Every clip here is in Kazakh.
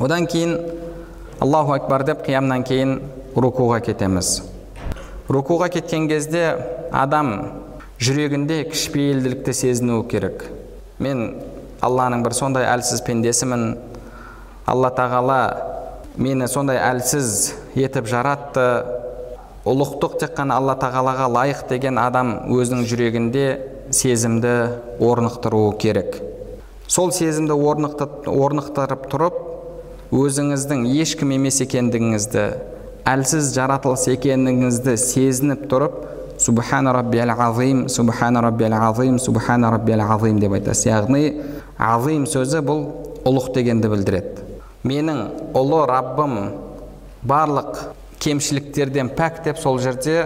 одан кейін аллаху акбар деп қиямнан кейін рукуға кетеміз. Рукуға кеткен кезде адам жүрегінде кішіпейілділікті сезінуі керек. Мен алланың бір сондай әлсіз пендесімін. Алла тағала мені сондай әлсіз етіп жаратты. Ұлықтық тек қана алла тағалаға лайық деген адам өзінің жүрегінде сезімді орнықтыруы керек. Сол сезімді орнықтырып тұрып өзіңіздің ешкім емес екендігіңізді әлсіз жаратылыс екендігіңізді сезініп тұрып субхана раббиал азим субхана раббиал азим субхана раббиал азим деп айтасыз. Яғни азим сөзі бұл ұлық дегенді білдіреді. Менің ұлы раббым барлық кемшіліктерден пәк деп сол жерде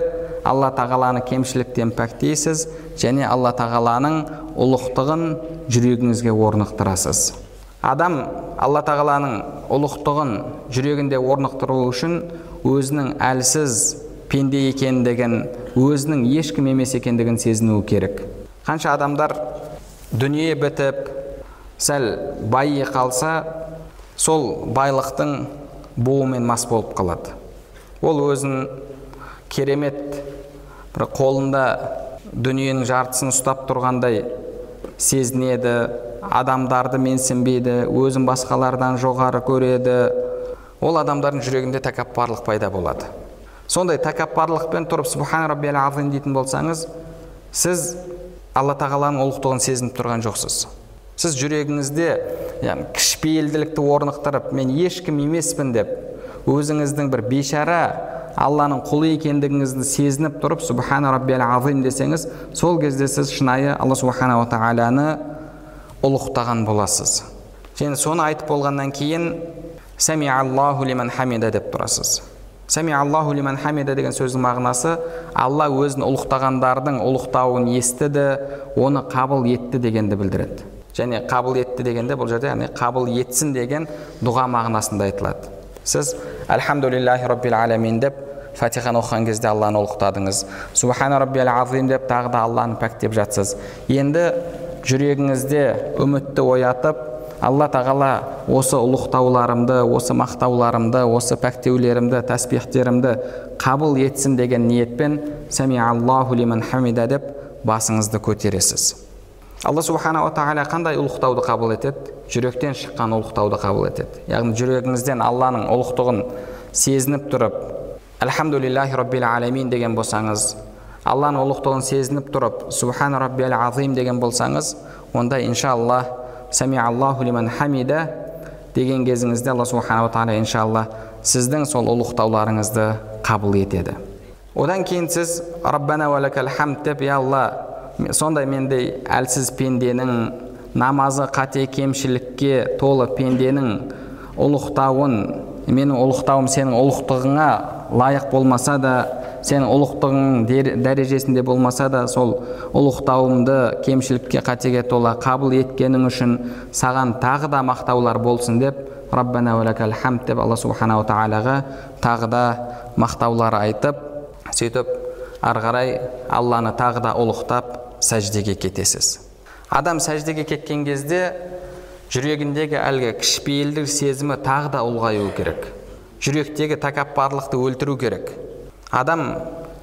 алла тағаланы кемшіліктен пәктейсіз және алла тағаланың ұлықтығын жүрегіңізге орнықтырасыз. Адам алла тағаланың ұлықтығын жүрегінде орнықтыру үшін өзінің әлсіз пенде екендігін өзінің ешкім емес екендігін сезінуі керек. Қанша адамдар дүние бітіп сәл байи қалса сол байлықтың буымен мас болып қалады. Ол өзін керемет бір қолында дүниенің жартысын ұстап тұрғандай сезінеді адамдарды менсінбейді өзін басқалардан жоғары көреді. Ол адамдардың жүрегінде тәкаппарлық пайда болады. Сондай тәкаппарлықпен тұрып субхан раббиал азим дейтін болсаңыз сіз алла тағаланың ұлықтығын сезініп тұрған жоқсыз. Сіз жүрегіңізде кішіпейілділікті орнықтырып мен ешкім емеспін деп өзіңіздің бір бейшара алланың құлы екендігіңізді сезініп тұрып субхана раббиал азим десеңіз сол кезде сіз шынайы алла субханала тағаланы ұлықтаған боласыз. Және соны айтып болғаннан кейін сәми аллаху лиман хамида деп тұрасыз. Сәми аллаху лиман хамида деген сөздің мағынасы алла өзін ұлықтағандардың ұлықтауын естіді оны қабыл етті дегенді білдіреді. Және қабыл етті дегенде бұл жерде яғни қабыл етсін деген дұға мағынасында айтылады. Сіз альхамдулиллахи роббил аламин деп фатиханы оқыған кезде алланы ұлықтадыңыз. Субхана раббиал азим деп тағы да алланы пәктеп жатсыз. Енді жүрегіңізде үмітті оятып алла тағала осы ұлықтауларымды осы мақтауларымды осы пәктеулерімді тәсбихтерімді қабыл етсін деген ниетпен сәми аллаху лиман хамида деп басыңызды көтересіз. Алла субханала тағала қандай ұлықтауды қабыл етеді? Жүректен шыққан ұлықтауды қабыл етеді. Яғни жүрегіңізден алланың ұлықтығын сезініп тұрып альхамдулиллахи роббил аламин деген болсаңыз алланың ұлықтығын сезініп тұрып субхан раббиал азим деген болсаңыз онда иншалла сами аллаху лиман хамида деген кезіңізде алла субханала тағала иншалла сіздің сол ұлықтауларыңызды қабыл етеді. Одан кейін сіз раббана хамд деп я алла сондай мендей әлсіз пенденің намазы қате кемшілікке толы пенденің ұлықтауын менің ұлықтауым сенің ұлықтығыңа лайық болмаса да сенің ұлықтығың дәрежесінде болмаса да сол ұлықтауымды кемшілікке қатеге тола қабыл еткенің үшін саған тағы да мақтаулар болсын деп раббана хамд деп алла субханала тағалаға тағы да мақтаулар айтып сөйтіп ары қарай алланы тағы да ұлықтап сәждеге кетесіз. Адам сәждеге кеткен кезде жүрегіндегі әлгі кішіпейілдік сезімі тағы да ұлғаюы керек. Жүректегі тәкаппарлықты өлтіру керек. Адам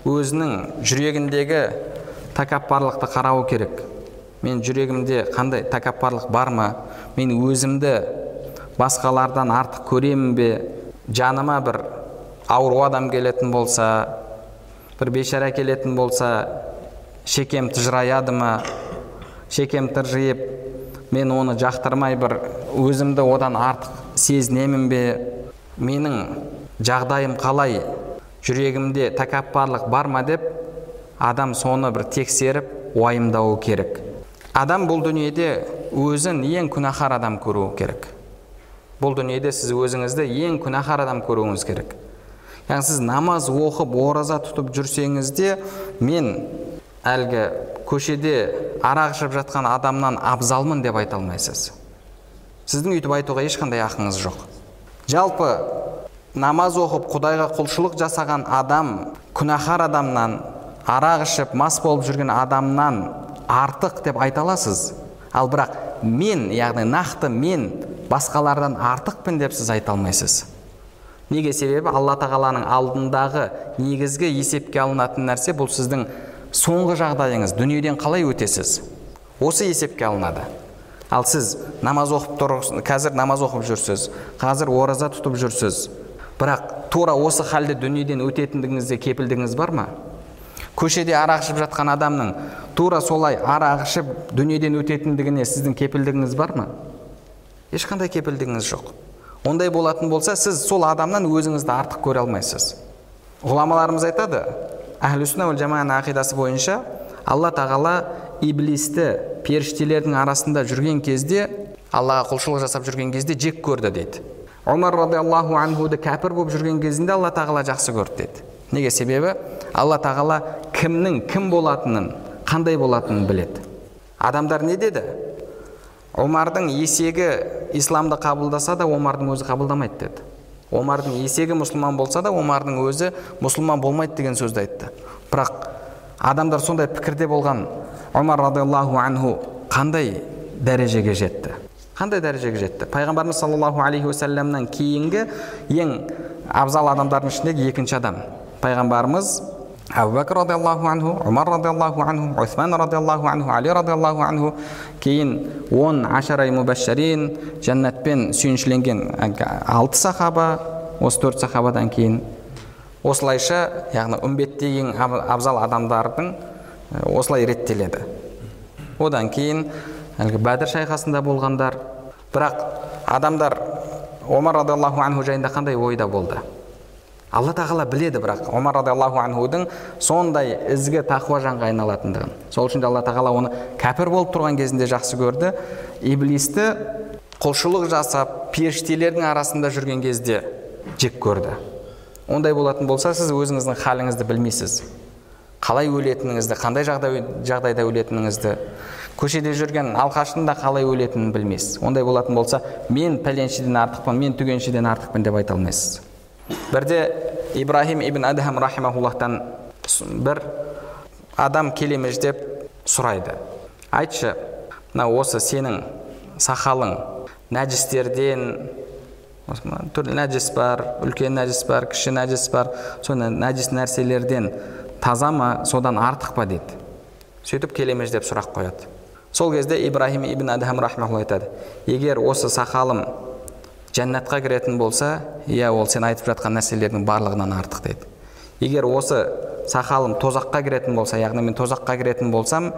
өзінің жүрегіндегі тәкаппарлықты қарауы керек. Мен жүрегімде қандай тәкаппарлық бар ма? Мен өзімді басқалардан артық көремін бе? Жаныма бір ауру адам келетін болса бір бейшара келетін болса шекем тыжыраяды ма? Шекем тыржиып мен оны жақтырмай бір өзімді одан артық сезінемін бе? Менің жағдайым қалай? Жүрегімде тәкаппарлық бар ма деп адам соны бір тексеріп уайымдауы керек. Адам бұл дүниеде өзін ең күнәһар адам көруі керек. Бұл дүниеде сіз өзіңізді ең күнәһар адам көруіңіз керек. Яғни сіз намаз оқып ораза тұтып жүрсеңіз де мен әлгі көшеде арақ ішіп жатқан адамнан абзалмын деп айта алмайсыз. Сіздің өйтіп айтуға ешқандай ақыңыз жоқ. Жалпы намаз оқып құдайға құлшылық жасаған адам күнәһар адамнан арақ ішіп мас болып жүрген адамнан артық деп айта аласыз? Ал бірақ мен яғни нақты мен басқалардан артықпын деп сіз айта алмайсыз. Неге себебі? Алла тағаланың алдындағы негізгі есепке алынатын нәрсе бұл сіздің соңғы жағдайыңыз дүниеден қалай өтесіз? Осы есепке алынады. Ал сіз намаз оқып тұр қазір намаз оқып жүрсіз қазір ораза тұтып жүрсіз бірақ тура осы халде дүниеден өтетіндігіңізде кепілдігіңіз бар ма? Көшеде арақ ішіп жатқан адамның тура солай арақ ішіп дүниеден өтетіндігіне сіздің кепілдігіңіз бар ма? Ешқандай кепілдігіңіз жоқ. Ондай болатын болса сіз сол адамнан өзіңізді артық көре алмайсыз. Ғұламаларымыз айтады әхлі ақидасы бойынша алла тағала иблисті періштелердің арасында жүрген кезде аллаға құлшылық жасап жүрген кезде жек көрді дейді. Омар радиаллаху анхуды кәпір болып жүрген кезінде алла тағала жақсы көрді деді неге себебі алла тағала кімнің кім болатынын қандай болатынын біледі адамдар не деді омардың есегі исламды қабылдаса да омардың өзі қабылдамайды деді омардың есегі мұсылман болса да омардың өзі мұсылман болмайды деген сөзді айтты бірақ адамдар сондай пікірде болған омар радиаллаху анху қандай дәрежеге жетті қандай дәрежеге жетті? Пайғамбарымыз саллаллаху алейхи уассаламнан кейінгі ең абзал адамдардың ішіндегі екінші адам. Пайғамбарымыз әбу бәкір радиаллаху анху омар радиаллаху анху усман радиаллаху анху али радиаллаху анху кейін он ашарай мубашшарин жәннатпен сүйіншіленген алты сахаба осы төрт сахабадан кейін. Осылайша яғни үмбеттегі ең абзал адамдардың осылай реттеледі. Одан кейін әлгі бәдір шайқасында болғандар бірақ адамдар омар радиаллаху анху жайында қандай ойда болды? Алла тағала біледі бірақ омар радиаллаху анхудың сондай ізгі тақуа жанға айналатындығын. Сол үшін де алла тағала оны кәпір болып тұрған кезінде жақсы көрді. Иблисті құлшылық жасап періштелердің арасында жүрген кезде жек көрді. Ондай болатын болса сіз өзіңіздің халіңізді білмейсіз. Қалай өлетініңізді қандай жағдай, жағдайда өлетініңізді көшеде жүрген алқаштың да қалай өлетінін білмейсіз ондай болатын болса мен пәленшеден артықпын мен түгеншеден артықпын деп айта алмайсыз. Бірде ибраһим ибн адхам рахимахуллахтан бір адам келемеждеп сұрайды. Айтшы мына осы сенің сақалың нәжістерден түрлі нәжіс бар үлкен нәжіс бар кіші нәжіс бар соны нәжіс нәрселерден таза ма содан артық па дейді сөйтіп келемеждеп сұрақ қояды. Сол кезде ибраһим ибн адхам рахмаулла айтады. Егер осы сақалым жәннатқа кіретін болса иә ол сен айтып жатқан нәрселердің барлығынан артық дейді егер осы сақалым тозаққа кіретін болса яғни мен тозаққа кіретін болсам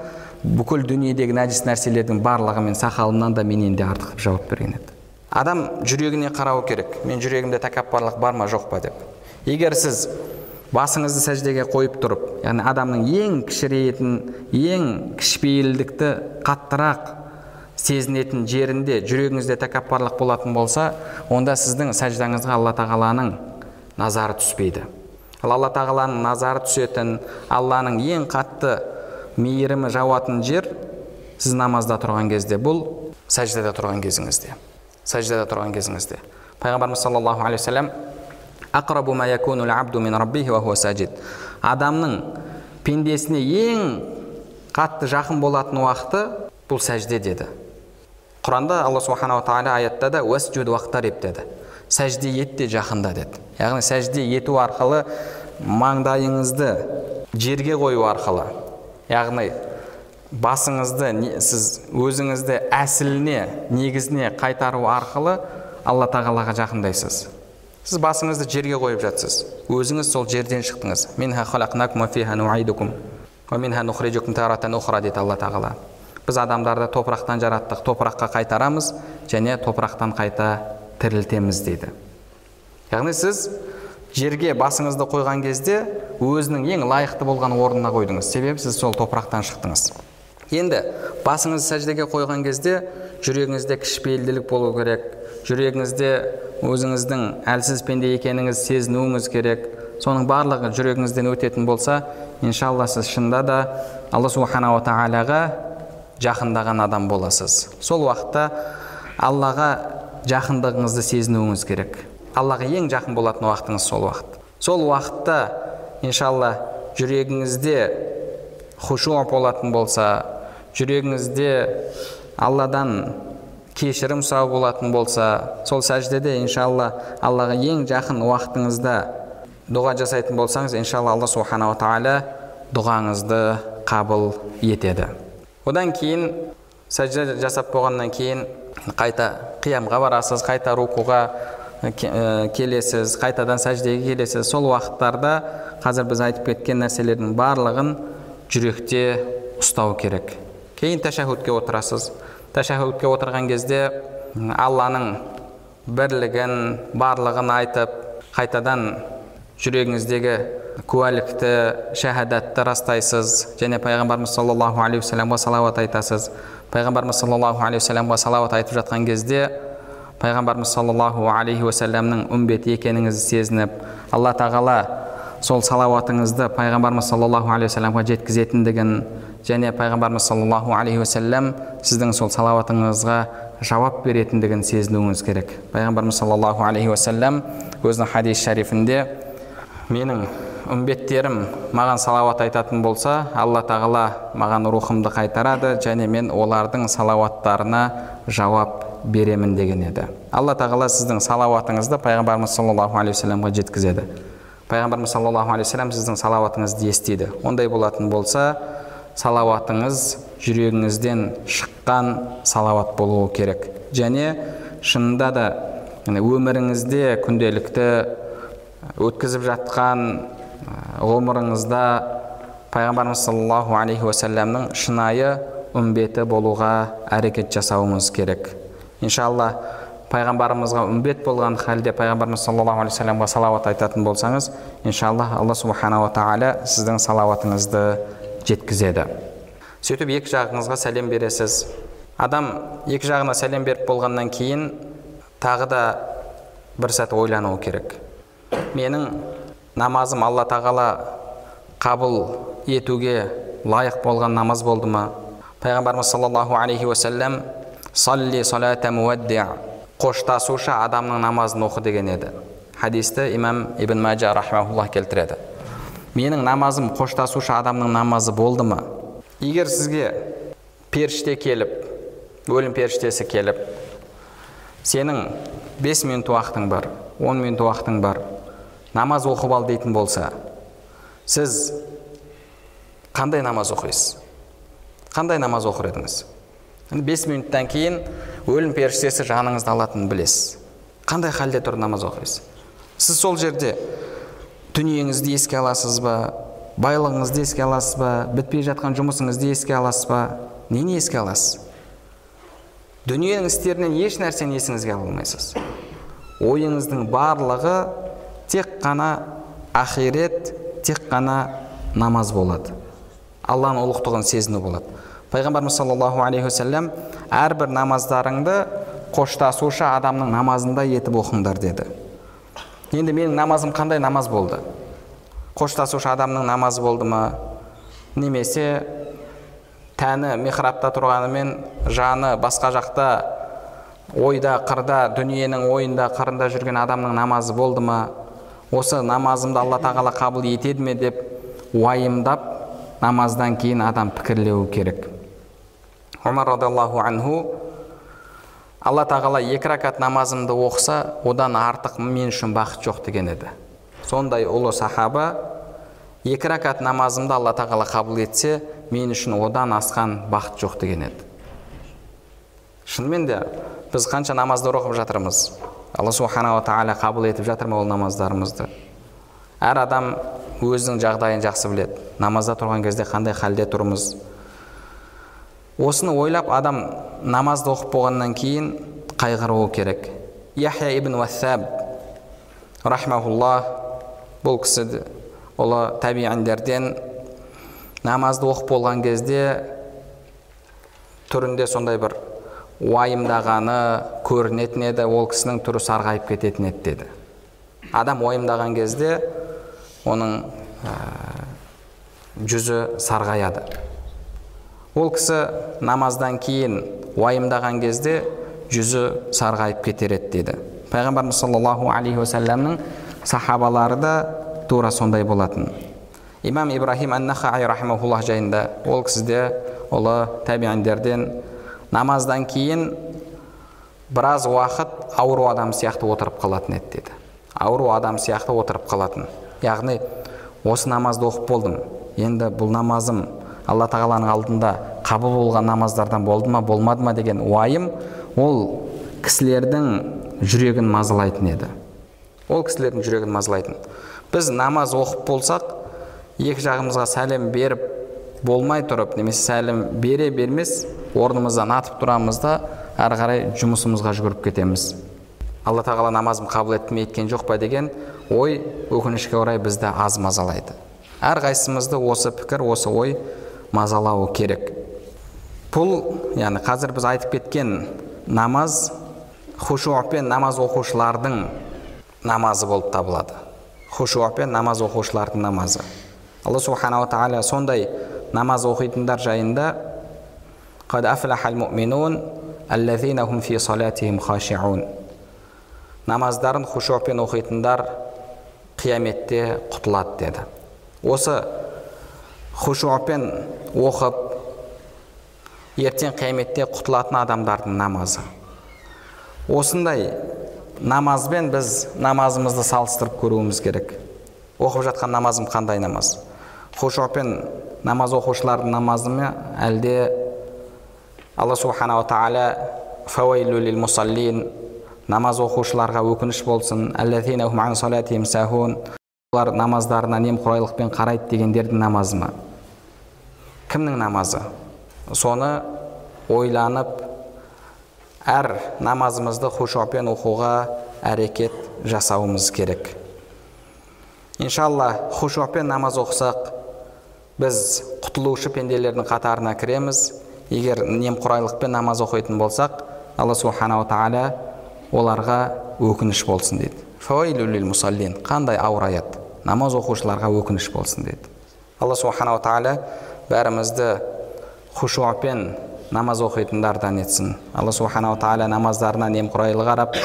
бүкіл дүниедегі нәжіс нәрселердің барлығы мен сақалымнан да менен де артық деп жауап берген еді. Адам жүрегіне қарауы керек. Мен жүрегімде тәкаппарлық бар ма жоқ па? деп. Егер сіз басыңызды сәждеге қойып тұрып яғни адамның ең кішірейетін ең кішіпейілдікті қаттырақ сезінетін жерінде жүрегіңізде тәкаппарлық болатын болса онда сіздің сәждаңызға алла тағаланың назары түспейді. Ал алла тағаланың назары түсетін алланың ең қатты мейірімі жауатын жер сіз намазда тұрған кезде бұл сәждада тұрған кезіңізде. Сәждада тұрған кезіңізде. Пайғамбарымыз саллаллаху адамның пендесіне ең қатты жақын болатын уақыты бұл сәжде деді. Құранда алла субханала тағала аятта да уәсжуд уақтариб деді. Сәжде ет те жақында деді. Яғни сәжде ету арқылы маңдайыңызды жерге қою арқылы яғни басыңызды сіз өзіңізді әсіліне негізіне қайтару арқылы алла тағалаға жақындайсыз сіз басыңызды жерге қойып жатсыз. Өзіңіз сол жерден шықтыңыз. Дейді алла тағала. Біз адамдарды топырақтан жараттық топыраққа қайтарамыз және топырақтан қайта тірілтеміз дейді. Яғни сіз жерге басыңызды қойған кезде өзінің ең лайықты болған орнына қойдыңыз. Себебі сіз сол топырақтан шықтыңыз. Енді басыңызды сәждеге қойған кезде жүрегіңізде кішіпейілділік болу керек жүрегіңізде өзіңіздің әлсіз пенде екеніңіз сезінуіңіз керек. Соның барлығы жүрегіңізден өтетін болса иншалла сіз шынында да алла субханала тағалаға жақындаған адам боласыз. Сол уақытта аллаға жақындығыңызды сезінуіңіз керек. Аллаға ең жақын болатын уақытыңыз сол уақыт. Сол уақытта иншалла жүрегіңізде хушу болатын болса жүрегіңізде алладан кешірім сұрау болатын болса сол сәждеде иншалла аллаға ең жақын уақытыңызда дұға жасайтын болсаңыз иншалла алла субханала тағала дұғаңызды қабыл етеді. Одан кейін сәжде жасап болғаннан кейін қайта қиямға барасыз қайта рукуға келесіз қайтадан сәждеге келесіз. Сол уақыттарда қазір біз айтып кеткен нәрселердің барлығын жүректе ұстау керек. Кейін тәшәһудке отырасыз. Тәшәһудке отырған кезде алланың бірлігін барлығын айтып қайтадан жүрегіңіздегі куәлікті шәһадатты растайсыз және пайғамбарымыз саллаллаху алейхи уассаламға салауат айтасыз. Пайғамбарымыз саллаллаху алейхи уассаламға салауат айтып жатқан кезде пайғамбарымыз саллаллаху алейхи уассаламның үмбеті екеніңізді сезініп алла тағала сол салауатыңызды пайғамбарымыз саллаллаху алейхи уассаламға жеткізетіндігін және пайғамбарымыз саллаллаху алейхи уассалам сіздің сол салауатыңызға жауап беретіндігін сезінуіңіз керек. Пайғамбарымыз саллаллаху алейхи уассалам өзінің хадис шарифінде менің үмбеттерім маған салауат айтатын болса алла тағала маған рухымды қайтарады және мен олардың салауаттарына жауап беремін деген еді. Алла тағала сіздің салауатыңызды пайғамбарымыз саллаллаху алейхи уассаламға жеткізеді. Пайғамбарымыз саллаллаху алейхи вассалам сіздің салауатыңызды естиді. Ондай болатын болса салауатыңыз жүрегіңізден шыққан салауат болуы керек. Және шынында да өміріңізде күнделікті өткізіп жатқан ғұмырыңызда пайғамбарымыз саллаллаху алейхи уассаламның шынайы үмбеті болуға әрекет жасауымыз керек. Иншалла пайғамбарымызға үмбет болған халде пайғамбарымыз саллаллаху алейхи вассаламға салауат айтатын болсаңыз иншалла алла субханала тағала сіздің салауатыңызды жеткізеді. Сөйтіп екі жағыңызға сәлем бересіз. Адам екі жағына сәлем беріп болғаннан кейін тағы да бір сәт ойлануы керек. Менің намазым алла тағала қабыл етуге лайық болған намаз болды ма? Пайғамбарымыз саллаллаху алейхи уассалам салли салата қоштасушы адамның намазын оқы деген еді. Хадисті имам ибн мәжа рахмауллах келтіреді. Менің намазым қоштасушы адамның намазы болды ма? Егер сізге періште келіп өлім періштесі келіп сенің бес минут уақытың бар он минут уақытың бар намаз оқып ал дейтін болса сіз қандай намаз оқисыз? Қандай намаз оқыр едіңіз? Бес минуттан кейін өлім періштесі жаныңызды алатынын білесіз. Қандай халде тұрып намаз оқисыз? Сіз сол жерде дүниеңізді еске аласыз ба? Байлығыңызды еске аласыз ба? Бітпей жатқан жұмысыңызды еске аласыз ба? Нені еске аласыз? Дүниенің істерінен еш нәрсені есіңізге ала алмайсыз. Ойыңыздың барлығы тек қана ақирет тек қана намаз болады. Алланың ұлықтығын сезіну болады. Пайғамбарымыз саллаллаху алейхи уассалам әрбір намаздарыңды қоштасушы адамның намазындай етіп оқыңдар деді. Енді менің намазым қандай намаз болды? Қоштасушы адамның намазы болды ма? Немесе тәні михрабта тұрғанымен жаны басқа жақта ойда қырда дүниенің ойында қырында жүрген адамның намазы болды ма? Осы намазымды алла тағала қабыл етеді ме деп уайымдап намаздан кейін адам пікірлеуі керек. Омар радиаллаху анху алла тағала екі ракат намазымды оқыса одан артық мен үшін бақыт жоқ деген еді. Сондай ұлы сахаба екі ракат намазымды алла тағала қабыл етсе мен үшін одан асқан бақыт жоқ деген еді. Шынымен де біз қанша намаздар оқып жатырмыз. Алла субханала тағала қабыл етіп жатыр ма ол намаздарымызды? Әр адам өзінің жағдайын жақсы біледі. Намазда тұрған кезде қандай халде тұрмыз? Осыны ойлап адам намазды оқып болғаннан кейін қайғыруы керек. Яхя ибн уассаб рахмаулла бұл кісі ұлы табииндерден намазды оқып болған кезде түрінде сондай бір уайымдағаны көрінетін еді ол кісінің түрі сарғайып кететін еді деді. Адам уайымдаған кезде оның ә, жүзі сарғаяды. Ол кісі намаздан кейін уайымдаған кезде жүзі сарғайып кетер еді деді. Пайғамбарымыз саллаллаху алейхи уассаламның сахабалары да тура сондай болатын. Имам ибрахим ан нахаи жайында ол кісі де ұлы табииндерден намаздан кейін біраз уақыт ауру адам сияқты отырып қалатын еді деді. Ауру адам сияқты отырып қалатын. Яғни осы намазды оқып болдым. Енді бұл намазым алла тағаланың алдында қабыл болған намаздардан болды ма болмады ма деген уайым ол кісілердің жүрегін мазалайтын еді. Ол кісілердің жүрегін мазалайтын. Біз намаз оқып болсақ екі жағымызға сәлем беріп болмай тұрып немесе сәлем бере бермес орнымыздан атып тұрамыз да әрі қарай жұмысымызға жүгіріп кетеміз. Алла тағала намазым қабыл етті ме еткен жоқ па деген ой өкінішке орай бізді аз мазалайды. Әрқайсымызды осы пікір осы ой мазалауы керек. Бұл яғни қазір біз айтып кеткен намаз хушуапен намаз оқушылардың намазы болып табылады. Хушуапен намаз оқушылардың намазы. Алла субханала тағала сондай намаз оқитындар жайында қад афлахал муминун аллазина хум фи салатихим хашиун намаздарын хушуапен оқитындар қияметте құтылады деді. Осы хушупен оқып ертең қияметте құтылатын адамдардың намазы осындай намазбен біз намазымызды салыстырып көруіміз керек оқып жатқан намазым қандай намаз хушупен намаз оқушылардың намазы ма әлде алла субханала тағала мусаллин намаз оқушыларға өкініш болсын олар намаздарына немқұрайлықпен қарайды дегендердің намазы ма? Кімнің намазы? Соны ойланып әр намазымызды хушупен оқуға әрекет жасауымыз керек. Иншалла хушупен намаз оқысақ біз құтылушы пенделердің қатарына кіреміз. Егер немқұрайлықпен намаз оқитын болсақ алла субханала тағала оларға өкініш болсын дейді. Қандай ауыр аят? Намаз оқушыларға өкініш болсын деді алла субханала тағала бәрімізді хушуапен намаз оқитындардан етсін алла субханала тағала намаздарына немқұрайлы қарап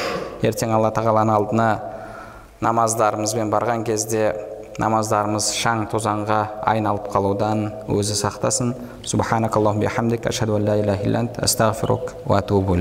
ертең алла тағаланың алдына намаздарымызбен барған кезде намаздарымыз шаң тозаңға айналып қалудан өзі сақтасын субханакаллахум бихамдик ашхаду ан ла илляха ва атубу